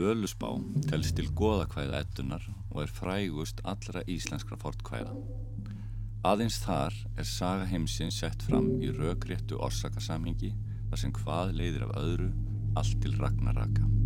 Völusbá telst til goðakvæða ettunar og er frægust allra íslenskra fortkvæða. Aðeins þar er saga heimsins sett fram í rökréttu orsakasamhingi þar sem hvað leiðir af öðru allt til ragnaraka.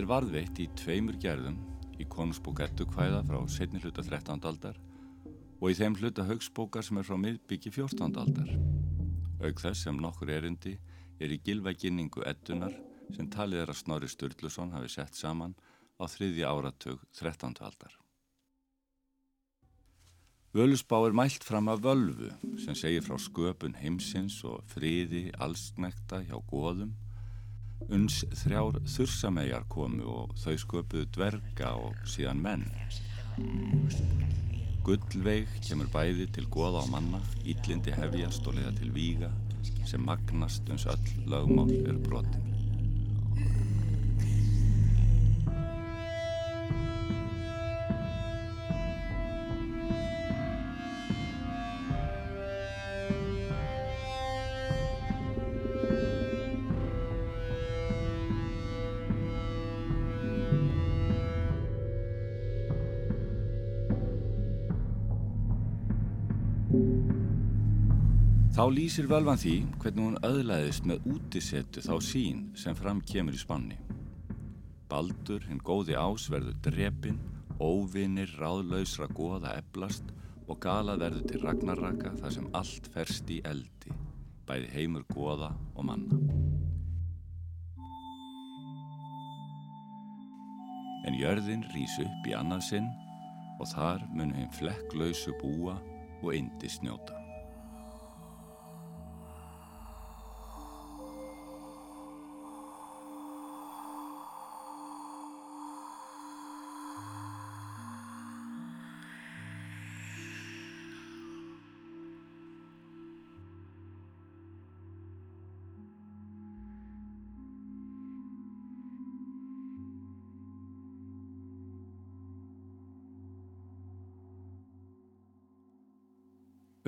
Er varðveitt í tveimur gerðum í konungsbók ettu kvæða frá setni hluta 13. aldar og í þeim hluta högsbókar sem er frá miðbyggi 14. aldar. Aug þess sem nokkur erindi er í gilvæginningu ettunar sem talið er að Snorri Sturluson hafi sett saman á þriðja áratug 13. aldar. Völusbá er mælt fram af völvu sem segir frá sköpun heimsins og friði allsnekta hjá góðum Uns þrjár þursamæjar komu og þau sköpuðu dverga og síðan menn. Gullveig kemur bæði til goða á manna, íllindi hefjast og leiða til víga sem magnast uns öll lögmál er brotin. Lýsir völvan því hvernig hún öðlaðist með útisettu þá sín sem fram kemur í spanni. Baldur, hinn góði ás, verður drepin, óvinir, ráðlausra goða eblast og gala verður til ragnarraka þar sem allt ferst í eldi, bæði heimur goða og manna. En jörðin rýs upp í annað sinn og þar mun hinn flekklausu búa og indi snjóta.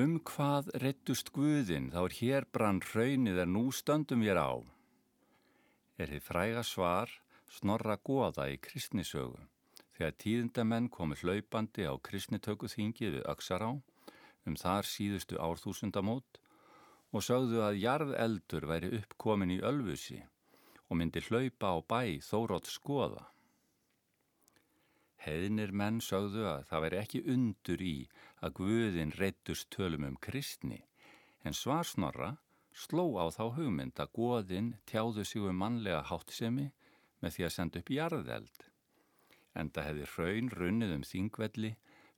Um hvað rettust Guðinn þá er hér brann hraunið er nú stöndum ég á? Er þið fræga svar snorra goða í kristnisögu þegar tíðindamenn komi hlaupandi á kristnitöku þingið við Öksará um þar síðustu árþúsundamót og sögðu að jarðeldur væri uppkomin í Ölfusi og myndi hlaupa á bæ þórótt skoða. Heðnir menn sögðu að það væri ekki undur í að Guðin reytust tölum um kristni, en svarsnorra sló á þá hugmynd að Guðin tjáðu sig um mannlega háttsemi með því að senda upp jarðeld. Enda hefði hraun runnið um þingvelli,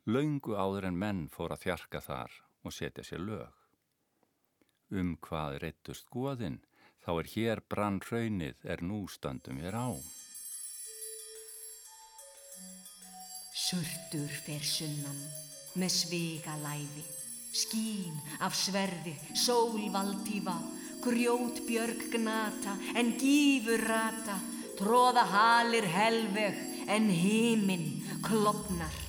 laungu áður en menn fór að þjarka þar og setja sér lög. Um hvað reytust Guðin, þá er hér brann hraunið er nú standum ég Surtur fer sunnan með svega læfi, skín af sverði, sólvaltífa, grjót björg gnata en gífur rata, tróða halir helveg en heiminn klopnar.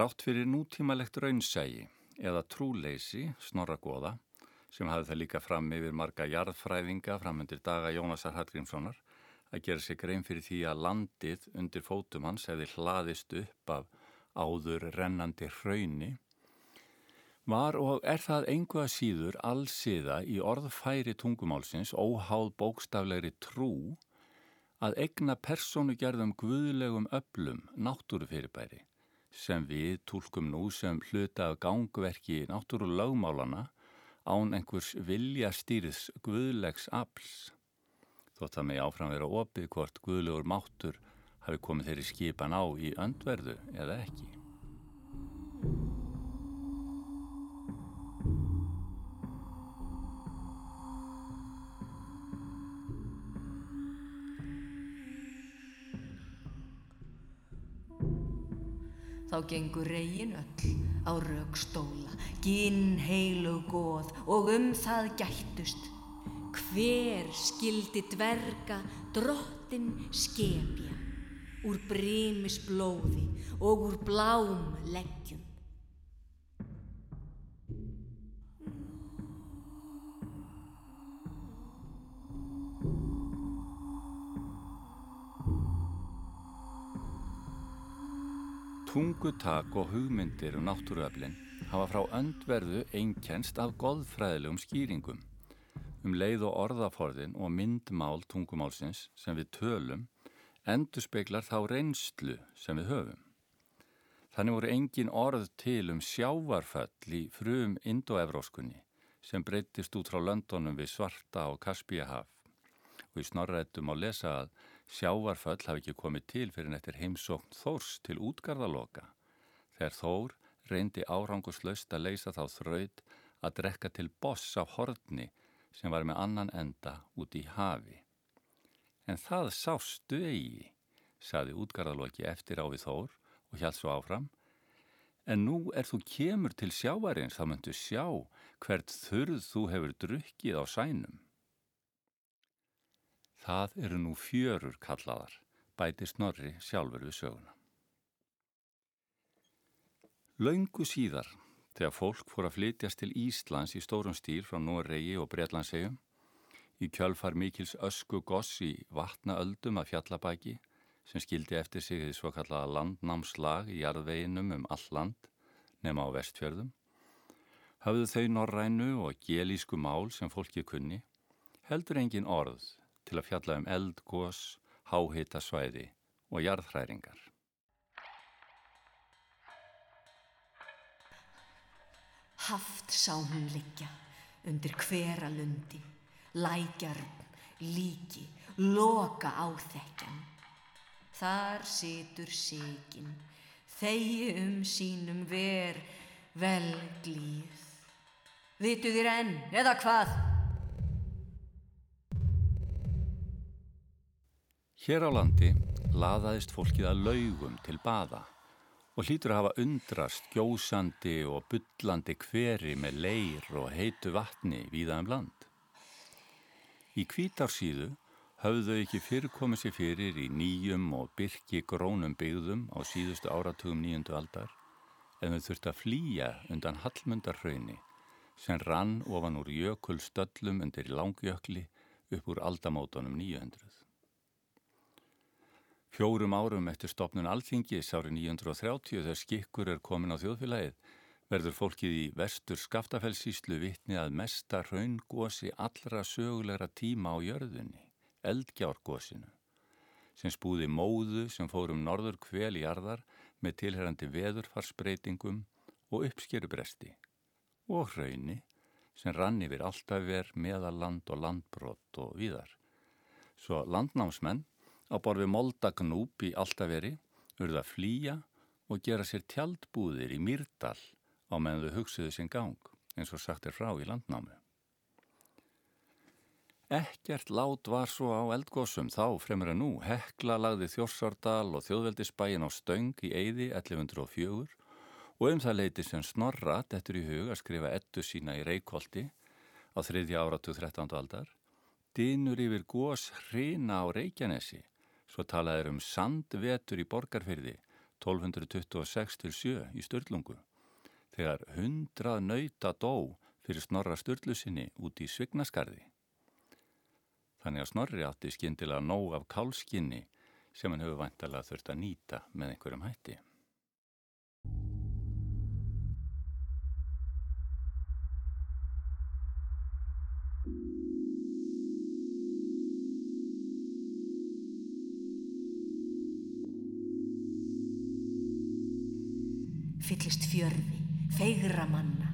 Þrátt fyrir nútímalegt raunsægi eða trúleysi snorragoða sem hafði það líka fram yfir marga jarðfræðinga framöndir daga Jónasar Hallgrímssonar að gera sig grein fyrir því að landið undir fótum hans hefði hlaðist upp af áður rennandi hrauni var og er það einhvað síður allsiða í orðfæri tungumálsins óháð bókstaflegri trú að egna persónu gerðum guðlegum öllum náttúrufyrirbæri sem við tólkum nú sem hluta af gangverki náttúrulagmálana án einhvers vilja stýrðs guðlegs afls. þótt það með áfram vera opið hvort guðlegur máttur hafi komið þeirri skipan á í öndverðu eða ekki. Þá gengur reygin öll á raukstóla, ginn heilu góð og um það gættust. Hver skildi dverga drottin skepja úr brímis blóði og úr blám leggjum. Tungutak og hugmyndir um náttúruöflin hafa frá öndverðu einkennst af goðfræðilegum skýringum. Um leið og orðaforðin og myndmál tungumálsins sem við tölum endur speklar þá reynslu sem við höfum. Þannig voru engin orð til um sjávarföll í frum indoevróskunni sem breytist út frá löndunum við Svarta og Kaspíahaf og í snorrættum á lesa að Sjávarföll hafi ekki komið til fyrir nettir heimsókn Þórs til útgarðaloka þegar Þór reyndi áranguslaust að leysa þá þraud að drekka til boss af hortni sem var með annan enda út í hafi. En það sástu eigi, saði útgarðaloki eftir á við Þór og hjálp svo áfram. En nú er þú kemur til sjávarins þá myndu sjá hvert þurð þú hefur drukkið á sænum. Það eru nú fjörur kallaðar, bæti snorri sjálfur við söguna. Laungu síðar, þegar fólk fór að flytjast til Íslands í stórum stíl frá Noregi og Breitlandsegjum, í kjölfar mikils ösku goss í vatnaöldum að fjallabæki, sem skildi eftir sig því svo kallaða landnámslag í jarðveginum um all land, nema á vestfjörðum, hafðu þau norrænu og gelísku mál sem fólki kunni, heldur engin orð til að fjalla um eldgós, háhitasvæði og jarðhræringar. Haft sá hún liggja undir hvera lundi, lækjarn, líki, loka áþekjan. Þar situr sigin, þegi um sínum ver, vel glýð. Vitu þér enn, eða hvað? Hér á landi laðaðist fólkið að laugum til baða og hlýtur að hafa undrast gjósandi og byllandi hveri með leir og heitu vatni víða um land. Í kvítarsíðu höfðu þau ekki fyrirkomið sér fyrir í nýjum og byrki grónum byggðum á síðustu áratugum nýjundu aldar en þau þurfti að flýja undan hallmundarhrauni sem rann ofan úr jökulstöllum undir langjökli upp úr aldamótonum 900. Fjórum árum eftir stopnun Alþingis árið 930 þegar skikkur er komin á þjóðfélagið verður fólkið í vestur skaftafellsíslu vitni að mesta raungósi allra sögulegra tíma á jörðunni, eldgjárgósinu, sem spúði móðu sem fórum norður kvel í arðar með tilherrandi veðurfarsbreytingum og uppskerubresti og hrauni sem rann yfir alltaf verð meðaland og landbrott og víðar. Svo landnámsmenn á borfi moldagnúp í Altaveri urða að flýja og gera sér tjaldbúðir í Myrdal á meðan þau hugsiðu sinn gang eins og sagt er frá í landnámu. Ekkert lát var svo á eldgósum þá fremur en nú. Hekla lagði Þjórsardal og þjóðveldisbæin á stöng í Eyði 1104 og um það leiti sem Snorra dettur í hug að skrifa ettu sína í Reykjóldi á þriðja áratu 13. aldar. Dinur yfir gós hrina á Reykjanesi Svo talaður um sandvetur í borgarfyrði 1226-7 í Sturlungu þegar hundrað nauta dó fyrir snorra Sturlusinni út í Svignaskarði. Þannig að snorri átti skindilega nóg af kálskinni sem hann hefur vantalega þurft að nýta með einhverjum hætti. Fyllist fjörfi, feigra manna,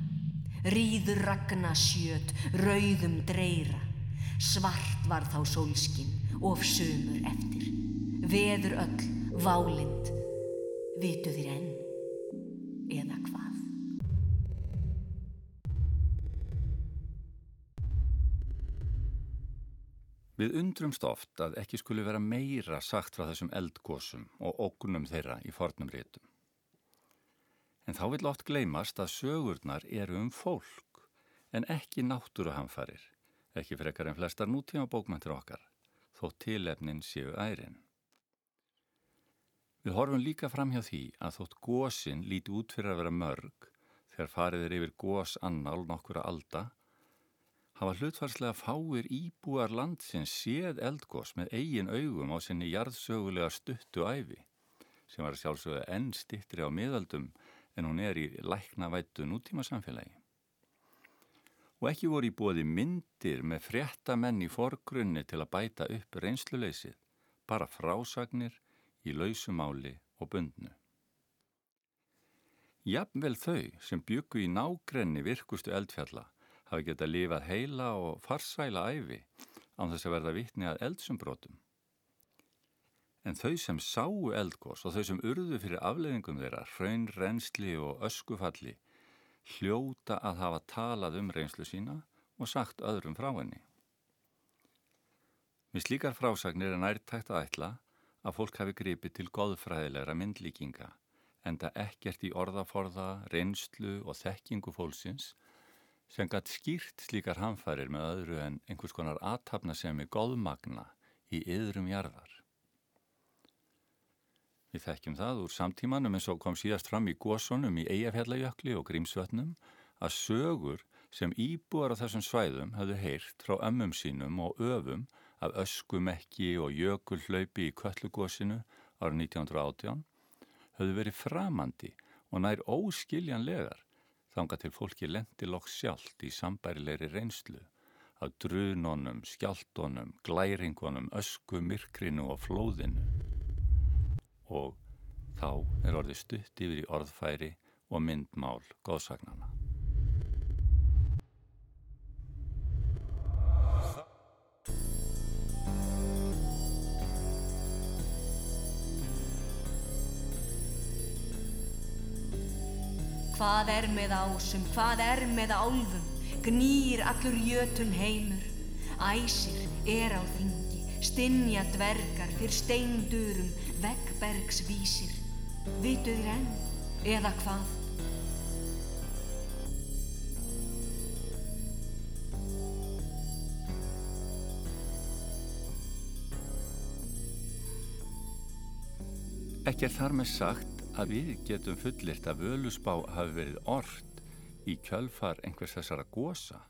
rýður ragna sjöt, rauðum dreira, Svart var þá sólskinn, of sömur eftir. Veður öll, válind, vitu þér enn, eða hvað? Við undrumst oft að ekki skuli vera meira sagt frá þessum eldgósum og ógunum þeirra í fornum rétum. En þá vil oft gleymast að sögurnar eru um fólk en ekki náttúruhamfarir, ekki frekar en flestar nútíma bókmæntir okkar, þó tilefnin séu ærin. Við horfum líka fram hjá því að þótt gósin líti út fyrir að vera mörg þegar farið er yfir gós annál nokkura alda hafa hlutfarslega fáir íbúar landsins séð eldgós með eigin augum á sinni jarðsögulega stuttu æfi sem var sjálfsögða enn stittri á miðaldum en hún er í læknavættu nútíma samfélagi. Og ekki voru í bóði myndir með frétta menn í forgrunni til að bæta upp reynsluleysið, bara frásagnir í lausumáli og bundnu. Jafnvel þau sem byggu í nágrenni virkustu eldfjalla hafi getað lifað heila og farsæla æfi án þess að verða vittni að eldsumbrótum. En þau sem sáu eldgós og þau sem urðu fyrir afleðingum þeirra, hraun, reynsli og öskufalli, hljóta að hafa talað um reynslu sína og sagt öðrum frá henni. Við slíkar frásagnir er nærtækt að ætla að fólk hafi gripið til goðfræðilegra myndlíkinga, en það ekkert í orðaforða, reynslu og þekkingu fólksins sem gætt skýrt slíkar hamfærir með öðru en einhvers konar aðtapna sem er góðmagna í yðrum jarðar. Við þekkjum það úr samtímanum eins og kom síðast fram í gósonum í Eyjafjallajökli og Grímsvötnum að sögur sem íbúar á þessum svæðum hafðu heyrt frá ömmum sínum og öfum af öskumekki og jökulhlaupi í köllugósinu árið 1918 hafðu verið framandi og nær óskiljanlegar þanga til fólki lendi lokk sjálft í sambærilegri reynslu af drunonum, skjáltonum, glæringunum, ösku, myrkrinu og flóðinu. Og þá er orðið stutt yfir í orðfæri og myndmál góðsagnana. Hvað er með ásum, hvað er með álfum, gnýr allur jötun heimur. Æsir er á þingi, stinja dvergar fyrr steindurum, veggbergsvísir. Vituð þér enn, eða hvað? Ekki er þar með sagt að við getum fullirt að völusbá hafi verið orrt í kjölfar einhvers þessara gósa.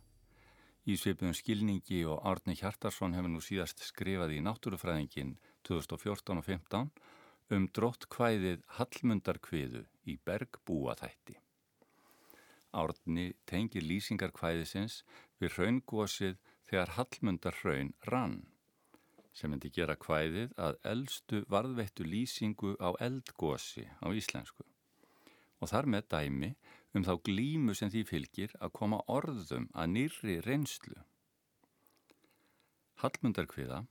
Í svipum skilningi og Árni Hjartarsson hefur nú síðast skrifað í Náttúrufræðingin 2014 og 15 um drótt hvæðið Hallmundarkviðu í Bergbúaþætti. Árni tengir lýsingar hvæðisins við raungósið þegar Hallmundar raun rann sem myndi gera kvæðið að eldstu varðveittu lýsingu á eldgósi á íslensku og þar með dæmi um þá glímu sem því fylgir að koma orðum að nýrri reynslu. Hallmundarkviða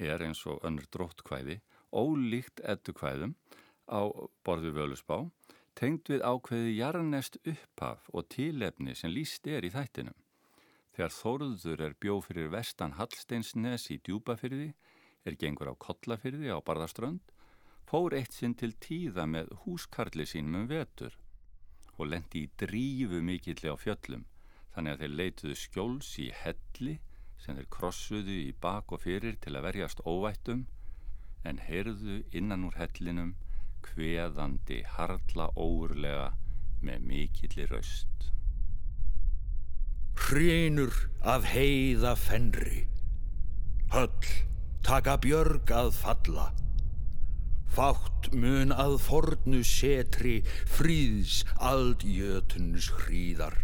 er eins og önnur dróttkvæði ólíkt eddukvæðum á borðu völusbá tengd við ákveði jarnest upphaf og tilefni sem líst er í þættinum. Þegar Þóruður er bjóð fyrir vestan Hallsteinsnes í djúbafyrði er gengur á kollafyrði á barðaströnd, fór eitt sinn til tíða með húskarli sínum um vetur og lendi í drífu mikilli á fjöllum þannig að þeir leituðu skjóls í helli sem þeir krossuðu í bak og fyrir til að verjast óvættum en heyrðu innan úr hellinum hveðandi harla óurlega með mikilli raust. Hrínur af heiða fennri, höll taka björg að falla. Fátt mun að fornu setri fríðs aldjötuns hríðar.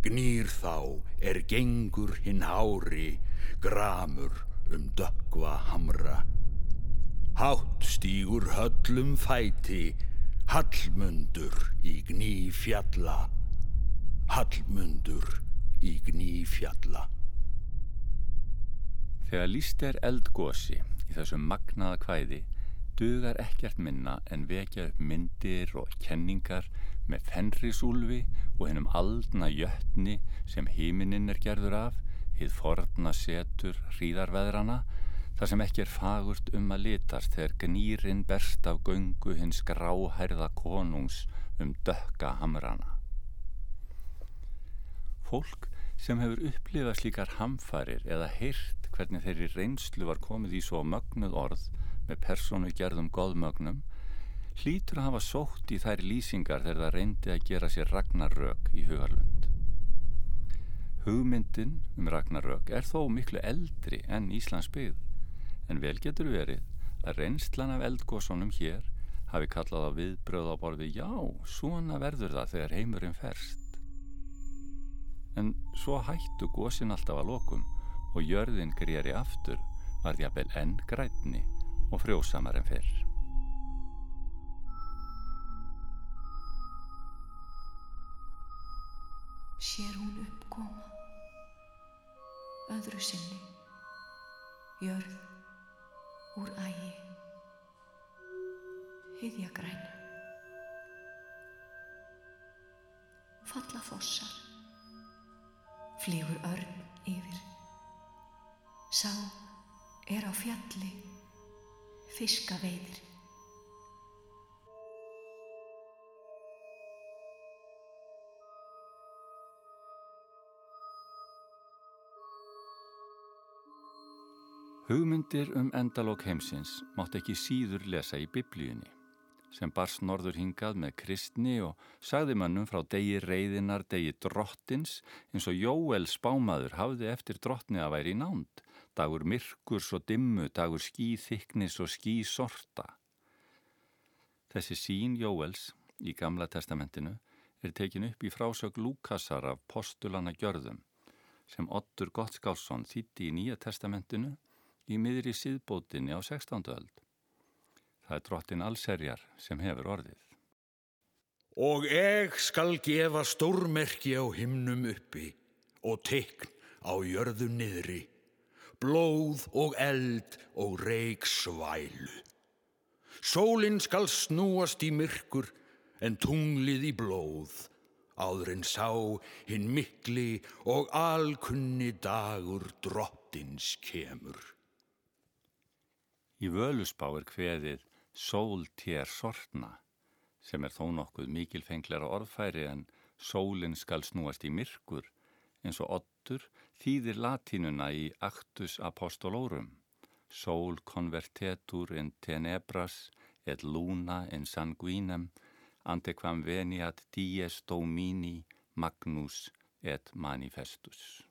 Gnýr þá er gengur hinn hári, gramur um dökva hamra. Hátt stígur höllum fæti, hallmundur í gný fjalla. Hallmundur í gný fjalla. Þegar líst er eldgósi í þessum magnaða kvæði dugar ekkert minna en vekja upp myndir og kenningar með fenrisúlfi og hennum aldna jötni sem hímininn er gerður af, hið forna setur hríðarveðrana, þar sem ekki er fagurt um að litast þegar gnýrin berst af göngu hins gráhærða konungs um dökka hamrana. Fólk sem hefur upplifað slíkar hamfarir eða heyrt hvernig þeirri reynslu var komið í svo mögnuð orð með persónu gerðum goðmögnum hlýtur að hafa sótt í þær lýsingar þegar það reyndi að gera sér ragnarök í hugarlund. Hugmyndin um ragnarök er þó miklu eldri enn Íslands byggð en vel getur verið að reynslan af eldgósunum hér hafi kallað á viðbröð á borði já, svona verður það þegar heimurinn ferst en svo hættu gósin alltaf að lokum og jörðin greiðri aftur var jafnvel enn grætni og frjósamar en fyrr. Sér hún uppkoma, öðru sinni, jörð úr ægi, hyðja græn, falla fossar, flýgur örn yfir. Sá er á fjalli, fiska veiðir. Hugmyndir um endalók heimsins mátt ekki síður lesa í biblíunni sem barst norður hingað með kristni og sagði mannum frá degi reyðinar, degi drottins eins og Jóel spámaður hafði eftir drottni að væri í nánd, dagur myrkurs og dimmu, dagur skýþyknis og skýsorta. Þessi sín Jóels í Gamla testamentinu er tekin upp í frásög Lúkasar af postulana gjörðum sem Ottur Gottskálsson þýtti í Nýja testamentinu í miðri síðbótinni á 16. öld. Það er drottin allserjar sem hefur orðið. Og eg skal gefa stórmerki á himnum uppi og teikn á jörðu niðri, blóð og eld og reik svælu. Sólinn skal snúast í myrkur en tunglið í blóð, áður en sá hinn mikli og alkunni dagur drottins kemur. Í völusbá er hveðið sól tér sortna sem er þó nokkuð mikilfengleira orðfæri en sólinn skal snúast í myrkur eins og ottur þýðir latínuna í Actus Apostolorum Sol convertetur in tenebras et luna in sanguinem antequam veniat dies domini magnus et manifestus.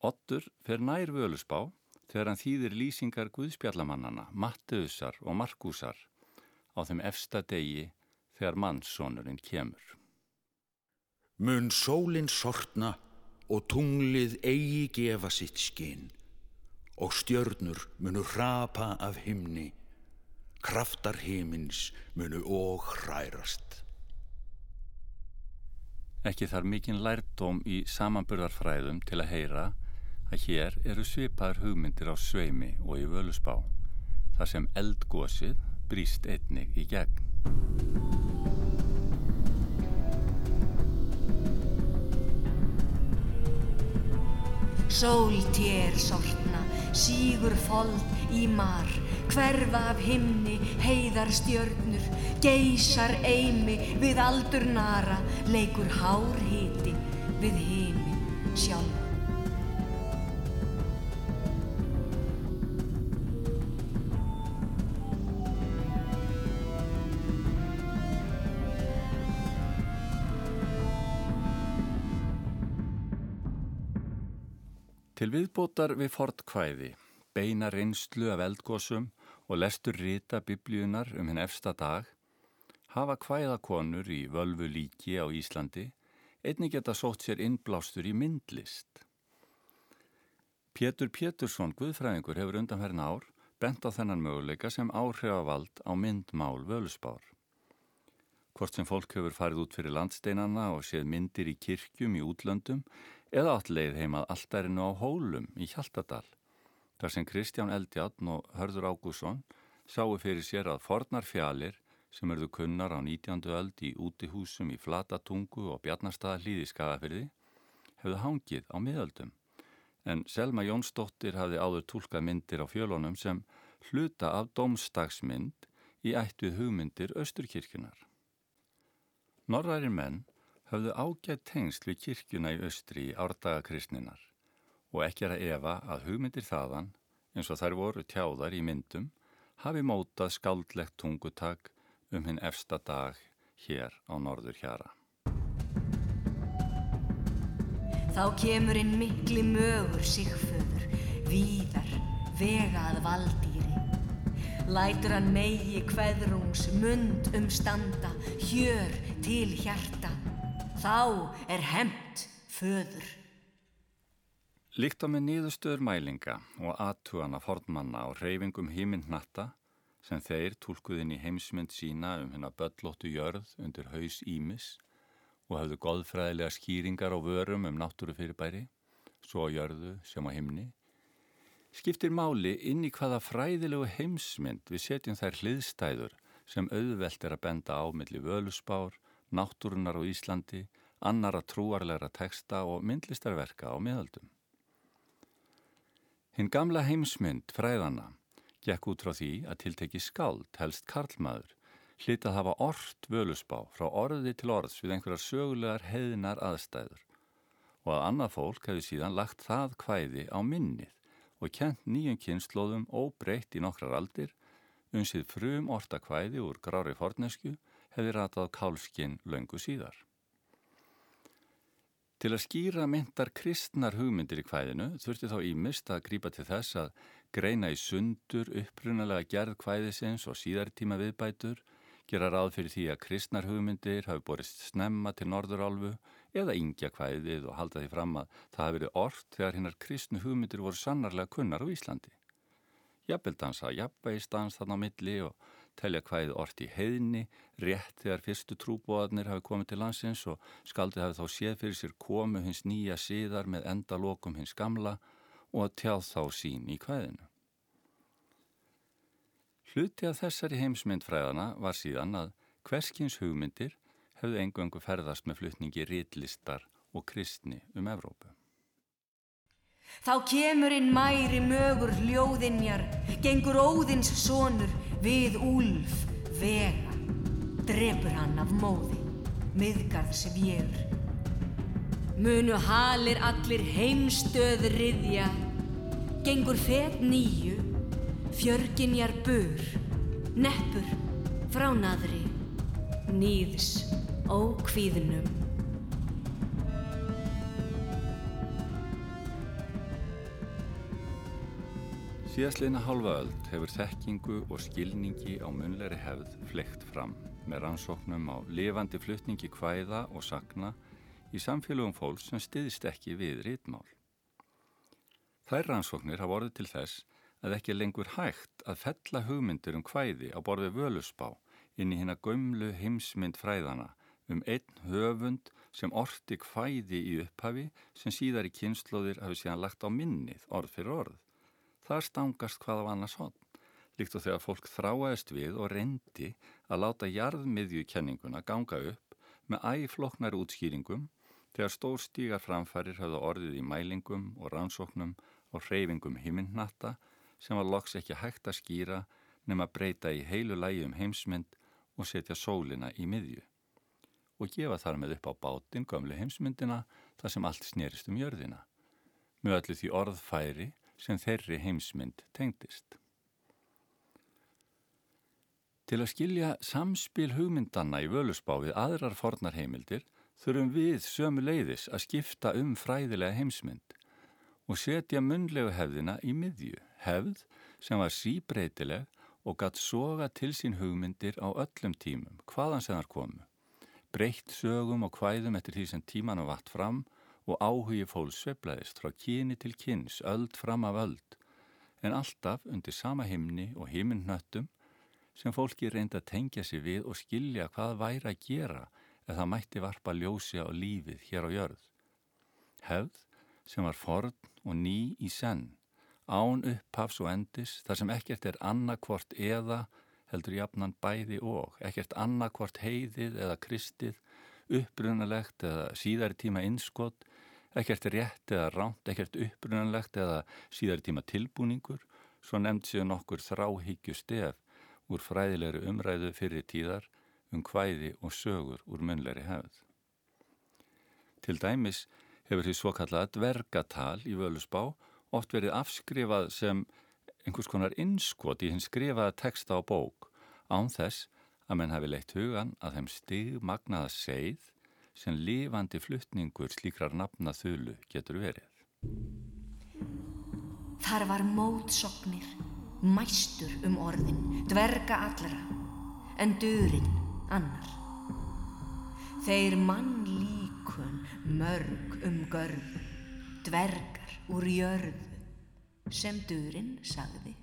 Ottur fer nær völusbá þegar hann þýðir lýsingar Guðspjallamannana, Matteusar og Markusar á þeim efsta degi þegar mannssonurinn kemur. Mun sólinn sortna og tunglið eigi gefa sitt skinn og stjörnur munu hrapa af himni, kraftar himins munu og hrærast. Ekki þarf mikinn lærdóm í samanburðarfræðum til að heyra að hér eru svipaður hugmyndir á sveimi og í völusbá, þar sem eldgósið brýst einnig í gegn. Sól tér sortna, sígur fold í mar, hverfa af himni, heiðar stjörnur, geysar eimi við aldur nara, leikur hár hiti við heimi sjálf. Til viðbótar við fortkvæði, beina reynslu af eldgósum og lestur rita biblíunar um hinn efsta dag, hafa kvæðakonur í völvu líki á Íslandi einnig geta sótt sér innblástur í myndlist. Pétur Pétursson, Guðfræðingur, hefur undanferðin ár bent á þennan möguleika sem áhrifavald á myndmál völusbár. Hvort sem fólk hefur farið út fyrir landsteinana og séð myndir í kirkjum í útlöndum eða allt leið heimað alltærinu á Hólum í Hjaltadal, þar sem Kristján Eldjarn og Hörður Ágússon sáu fyrir sér að fornar fjalir sem erðu kunnar á 19. öld í útihúsum í Flatatungu og Bjarnarstaða hlýði skagafyrði, hefðu hangið á miðöldum. En Selma Jónsdóttir hafði áður tólkað myndir á fjölunum sem hluta af domstagsmynd í ættuð hugmyndir Östurkirkjunar. Norræri menn höfðu ágætt tengsl við kirkjuna í Östri í árdagakristninar og ekki er að efa að hugmyndir þaðan, eins og þær voru tjáðar í myndum, hafi mótað skaldlegt tungutak um hinn efsta dag hér á norður hjara. Þá kemur inn mikli mögur sigföður, víðar, vegað valdýri. Lætur hann megi hverðrungs mund umstanda, hjör til hjarta. Þá er hemt föður. Líkt á með nýðustöður mælinga og aðtugana fornmanna á reyfingum hímyndnatta sem þeir tólkuðin í heimsmynd sína um hennar böllóttu jörð undir haus Ímis og hafðu goðfræðilega skýringar á vörum um náttúrufyrirbæri, svo jörðu sem á himni, skiptir máli inn í hvaða fræðilegu heimsmynd við setjum þær hliðstæður sem auðvelt er að benda á milli völusbár, náttúrunar á Íslandi, annara trúarlegra teksta og myndlistarverka á miðaldum. Hinn gamla heimsmynd fræðana gekk út frá því að tilteki skáld, helst karlmaður, hlitað hafa orrt völusbá frá orði til orðs við einhverjar sögulegar heiðinar aðstæður og að annað fólk hefði síðan lagt það kvæði á minnið og kent nýjum kynnslóðum óbreytt í nokkrar aldir, unsið frum orta kvæði úr grári fornesku hefði ratað kálskinn löngu síðar. Til að skýra myndar kristnar hugmyndir í kvæðinu þurfti þá ímist að grípa til þess að greina í sundur upprunalega gerð kvæðisins og síðartíma viðbætur, gera ráð fyrir því að kristnar hugmyndir hafi borist snemma til norðurálfu eða yngja kvæðið og halda því fram að það hafi verið orrt þegar hinnar kristnu hugmyndir voru sannarlega kunnar á Íslandi. Jafnveldansa, jafnveistans þarna á milli og telja hvaðið orti í heiðni, rétt þegar fyrstu trúbóðarnir hafi komið til landsins og skaldið hafi þá séð fyrir sér komu hins nýja síðar með endalokum hins gamla og að tjáð þá sín í kvæðinu. Hluti af þessari heimsmyndfræðana var síðan að hverskins hugmyndir hefðu engungu ferðast með flutningi rítlistar og kristni um Evrópu. Þá kemur inn mæri mögur hljóðinjar, gengur óðins sonur við úlf vega, drefur hann af móði, miðgarð sem ég er. Munu halir allir heimstöð riðja, gengur fet nýju, fjörginjar bur, neppur frá naðri, nýðs ókvíðnum. Síðastleina halva öld hefur þekkingu og skilningi á munleiri hefð fleikt fram með rannsóknum á lifandi flutningi hvæða og sakna í samfélögum fólks sem stiðist ekki við rítmál. Þær rannsóknir hafa orðið til þess að ekki lengur hægt að fella hugmyndir um hvæði á borði völusbá inn í hérna gömlu heimsmynd fræðana um einn höfund sem orti hvæði í upphafi sem síðar í kynnslóðir hafi síðan lagt á minnið orð fyrir orð. Það stangast hvað á annars hodn, líkt og þegar fólk þráaðist við og reyndi að láta jarðmiðjukenninguna ganga upp með æfloknar útskýringum þegar stór stígar framfærir hafði orðið í mælingum og rannsóknum og hreyfingum himminnata sem var loks ekki hægt að skýra nema breyta í heilu lægi um heimsmynd og setja sólina í miðju og gefa þar með upp á bátinn gömlu heimsmyndina þar sem allt snerist um jörðina. Með öllu því orðfæri sem þeirri heimsmynd tengdist. Til að skilja samspil hugmyndanna í völusbá við aðrar fornar heimildir þurfum við sömu leiðis að skipta um fræðilega heimsmynd og setja munlegu hefðina í miðju, hefð sem var síbreytileg og gatt soga til sín hugmyndir á öllum tímum, hvaðan sem þar komu. Breytt sögum og hvæðum eftir því sem tímanu vatt fram og áhugi fólks sveblaðist frá kyni til kyns, öld fram af öld, en alltaf undir sama himni og himinnöttum sem fólki reynda að tengja sig við og skilja hvað væri að gera ef það mætti varpa ljósi á lífið hér á jörð. Hefð sem var forn og ný í senn, án upphafs og endis, þar sem ekkert er annarkvort eða heldur jafnan bæði og, ekkert annarkvort heiðið eða kristið, upprunalegt eða síðari tíma innskott, ekkert rétt eða ránt, ekkert upprunalegt eða síðari tíma tilbúningur, svo nefnd séu nokkur þráhyggju stef úr fræðilegri umræðu fyrir tíðar um hvæði og sögur úr munleiri hefð. Til dæmis hefur því svo kallaða dvergatal í völusbá oft verið afskrifað sem einhvers konar innskot í hins skrifaða texta á bók án þess að menn hafi leitt hugan að þeim stigmagnaða seið sem lifandi fluttningur slíkrar nafna þulu getur verið. Þar var mótsoknir, mæstur um orðin, dverga allra, en durinn annar. Þeir mann líkun mörg um görðu, dvergar úr jörðu, sem durinn sagði.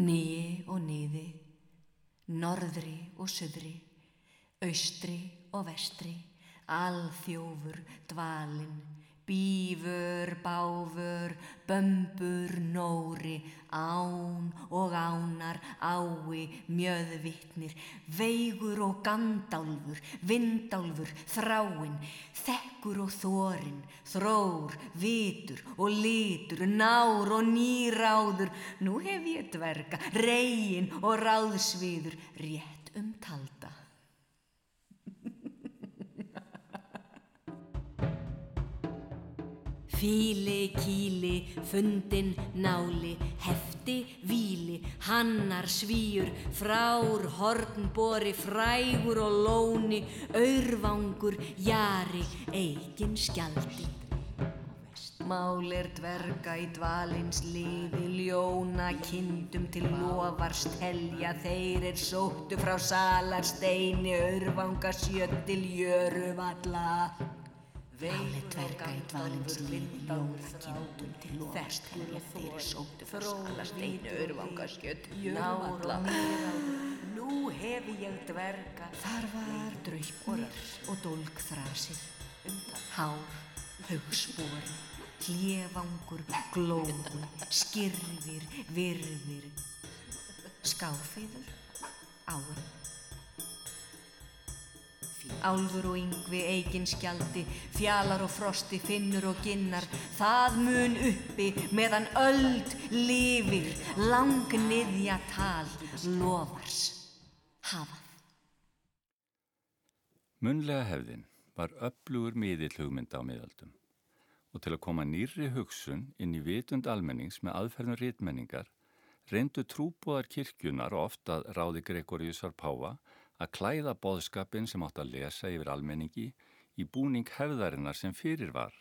Nýi og nýði, norðri og söðri, austri og vestri, alþjófur, dvalinn, Bífur, báfur, bömbur, nóri, án og ánar, ái, mjöðvittnir, veigur og gandálfur, vindálfur, þráinn, þekkur og þórin, þrór, vitur og litur, nár og nýráður, nú hef ég dverga, reygin og ráðsviður, rétt um talda. Fíli, kíli, fundin, náli, hefti, víli, hannar, svíur, frár, hornbori, frægur og lóni, aurvangur, jari, eigin skjaldi. Málir dverga í dvalins liði, ljóna kindum til lofars telja, þeir er sóttu frá salarsteini, aurvanga sjöttil, jöruvalla. Máli dverga í dvalins liði, ljóna kindum til sóttu frá salarsteini, aurvanga sjöttil, jöruvalla. Nú hef ég dverga. Þar var draupnir og dólkþrasið, hár, hugspori hlévangur, glóður, skirfir, virðir, skáfiður, árum. Álfur og yngvi, eigin skjaldi, fjalar og frosti, finnur og ginnar, það mun uppi meðan öld lifir, langniðja tal, lofars, hafað. Munlega hefðin var öflugur miðill hugmynda á miðaldum og til að koma nýrri hugsun inn í vitund almennings með aðferðum rítmenningar reyndu trúbóðar kirkjunar og ofta ráði Gregoriusar Páa að klæða boðskapin sem átt að lesa yfir almenningi í búning hefðarinnar sem fyrir var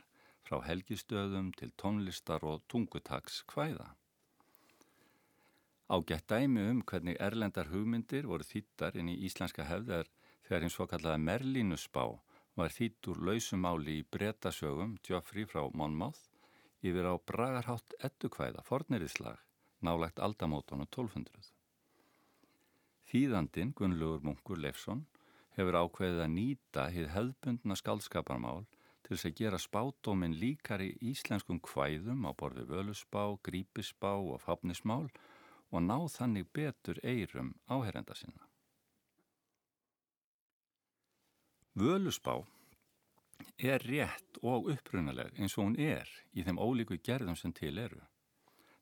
frá helgistöðum til tónlistar og tungutags hvæða. Ágætt dæmi um hvernig erlendar hugmyndir voru þýttar inn í íslenska hefðar þegar hins svo kallaða Merlínusbá var þýtt úr lausumáli í brettasögum Geoffrey frá Monmouth yfir á bragarhátt eddukvæða forneriðslag nálagt aldamótonu 1200. Þýðandin Gunnlaugur Munkur Leifsson hefur ákveðið að nýta hið hefðbundna skaldskaparmál til þess að gera spátóminn líkari íslenskum kvæðum á borði völusspá, grípisspá og fápnismál og ná þannig betur eirum áherenda sinna. Völusbá er rétt og upprunaleg eins og hún er í þeim ólíku gerðum sem til eru.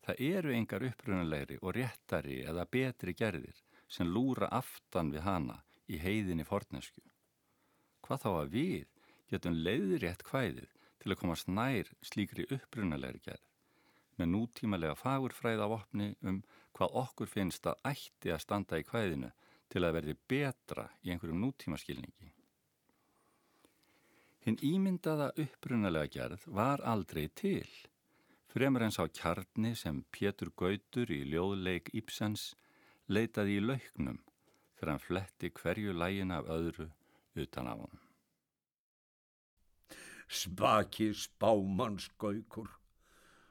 Það eru engar upprunalegri og réttari eða betri gerðir sem lúra aftan við hana í heiðinni fornesku. Hvað þá að við getum leiðir rétt hvæðið til að komast nær slíkri upprunalegri gerð með nútímalega fagurfræða opni um hvað okkur finnst að ætti að standa í hvæðinu til að verði betra í einhverjum nútímaskilningi. Hinn ímyndaða upprunalega gerð var aldrei til. Fremur en sá kjarni sem Pétur Gautur í ljóðleik Íbsens leitaði í lauknum þegar hann fletti hverju lægin af öðru utan á hann. Spaki spámannsgaukur,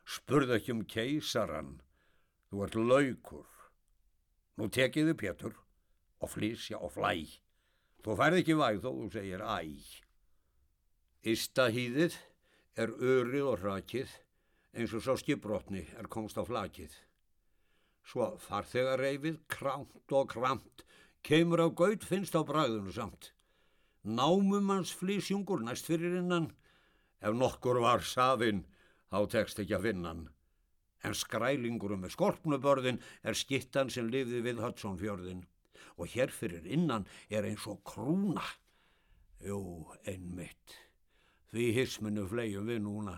spurð ekki um keisaran, þú ert laukur. Nú tekiðu Pétur og flísja og flæ. Þú færð ekki væg þó þú segir æg. Ístahýðið er örið og rakið eins og sá skipbrotni er komst á flakið. Svo farþegar reyfið, krámt og kramt, kemur á gaut finnst á bræðunu samt. Námum hans flísjungur næst fyrir innan, ef nokkur var safinn, þá tekst ekki að vinna hann. En skrælingurum með skorpnubörðin er skittan sem lifði við Hudson fjörðin og hér fyrir innan er eins og krúna. Jú, einmitt, því hisminu flegjum við núna.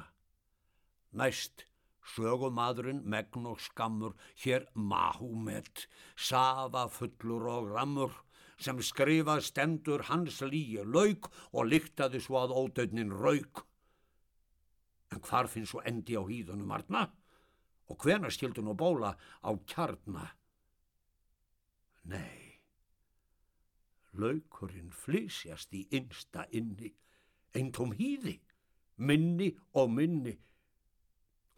Næst sögumadurinn, megn og skammur, hér Mahumet, safa fullur og rammur, sem skrifað stendur hans líi lauk og lyktaði svo að ódögnin rauk. En hvar finnst svo endi á hýðunum arna? Og hvena skildu nú bóla á kjarna? Nei, laukurinn flysjast í innsta inni, eintóm hýði, minni og minni,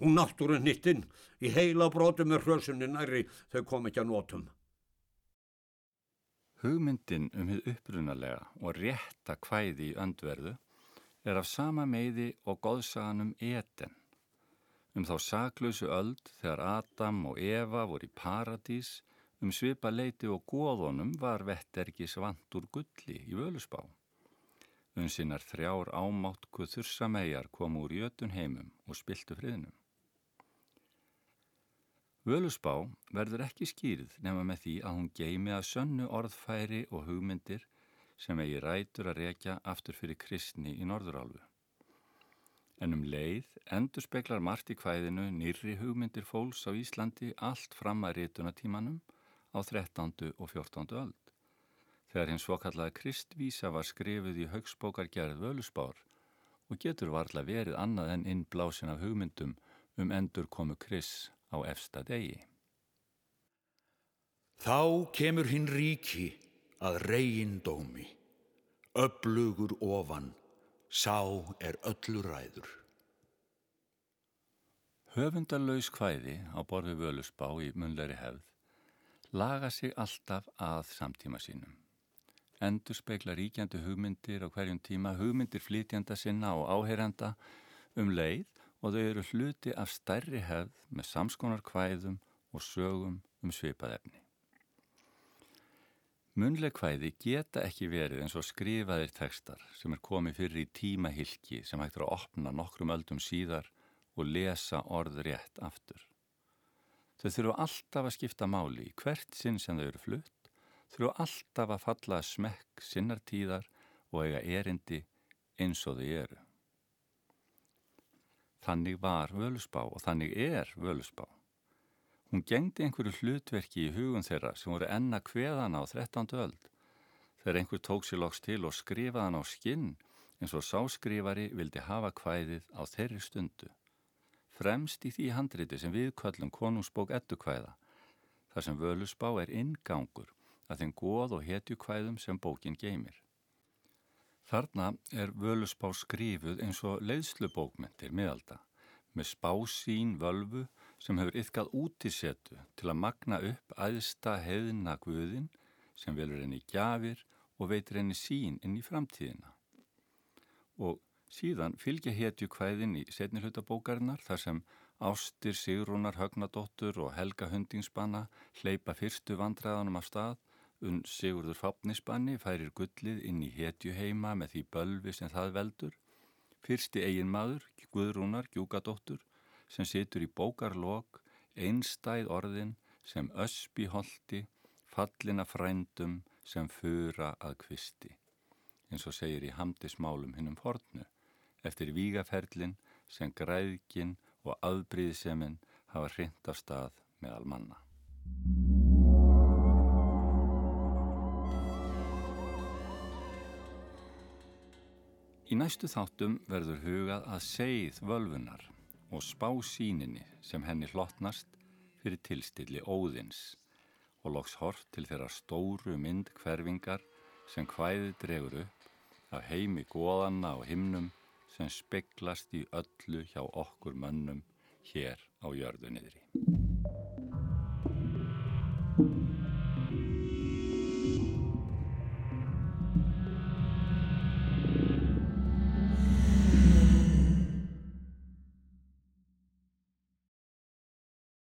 Hún náttúrun hittinn í heila brotu með hrjösunni næri þau kom ekki að nótum. Hugmyndin um hið upprunalega og rétta kvæði í öndverðu er af sama meiði og góðsaganum eten. Um þá saklausu öld þegar Adam og Eva voru í paradís um svipa leiti og góðunum var vettergis vant úr gulli í völusbá. Um sinnar þrjár ámátt hvað þursamæjar kom úr jötun heimum og spiltu friðnum. Völusbá verður ekki skýrð nema með því að hún geimi að sönnu orðfæri og hugmyndir sem eigi rætur að rekja aftur fyrir kristni í Norðurálfu. En um leið endur speklar margt í kvæðinu nýrri hugmyndir fólks á Íslandi allt fram að rítunatímanum á 13. og 14. öld. Þegar hins svokallaða kristvísa var skrifuð í högsbókargerð Völusbár og getur varla verið annað en innblásin af hugmyndum um endur komu Kris á efsta degi. Þá kemur hinn ríki að reyindómi, öflugur ofan, sá er öllu ræður. Höfundarlaus hvæði á borðu völusbá í munleiri hefð laga sig alltaf að samtíma sínum. Endur speikla ríkjandi hugmyndir á hverjum tíma, hugmyndir flytjanda sinna og áheyranda um leið og þau eru hluti af stærri hefð með samskonar kvæðum og sögum um svipaðefni. Munleg kvæði geta ekki verið eins og skrifaðir tekstar sem er komið fyrir í tímahylki sem hægtur að opna nokkrum öldum síðar og lesa orð rétt aftur. Þau þurfu alltaf að skipta máli í hvert sinn sem þau eru flutt, þurfu alltaf að falla smekk sinnartíðar og eiga erindi eins og þau eru. Þannig var völusbá og þannig er völusbá. Hún gengdi einhverju hlutverki í hugun þeirra sem voru enna kveðana á 13. öld. Þegar einhver tók sér loks til og skrifaðan á skinn eins og sáskrifari vildi hafa kvæðið á þeirri stundu. Fremst í því handriti sem viðkvöllum konungsbók ettukvæða, þar sem völusbá er ingangur að þeim góð og hetju kvæðum sem bókin geymir. Þarna er völusbá skrifuð eins og leiðslubókmentir miðalda með spásín völvu sem hefur yfkað útisettu til að magna upp aðsta heðina guðin sem velur henni gjafir og veitir henni sín inn í framtíðina. Og síðan fylgja hetju hvæðin í setnilhutabókarinnar þar sem Ástir Sigrúnar Högnadóttur og Helga Hundingsbanna hleypa fyrstu vandræðanum af stað Unn Sigurður Fápnisbanni færir gullið inn í hetju heima með því bölvi sem það veldur. Fyrsti eigin maður, Guðrúnar Gjúkadóttur, sem situr í bókarlokk, einstæð orðin sem öspi holdi, fallina frændum sem fura að kvisti. Eins og segir í hamdismálum hinnum fornu, eftir vígaferlin sem græðkin og aðbríðseminn hafa hrind á stað með almanna. Í næstu þáttum verður hugað að segið völvunar og spá síninni sem henni hlottnast fyrir tilstilli óðins og loks hort til þeirra stóru mynd hverfingar sem hvæði dregur upp af heimi góðanna og himnum sem speglast í öllu hjá okkur mönnum hér á jörðu niðri.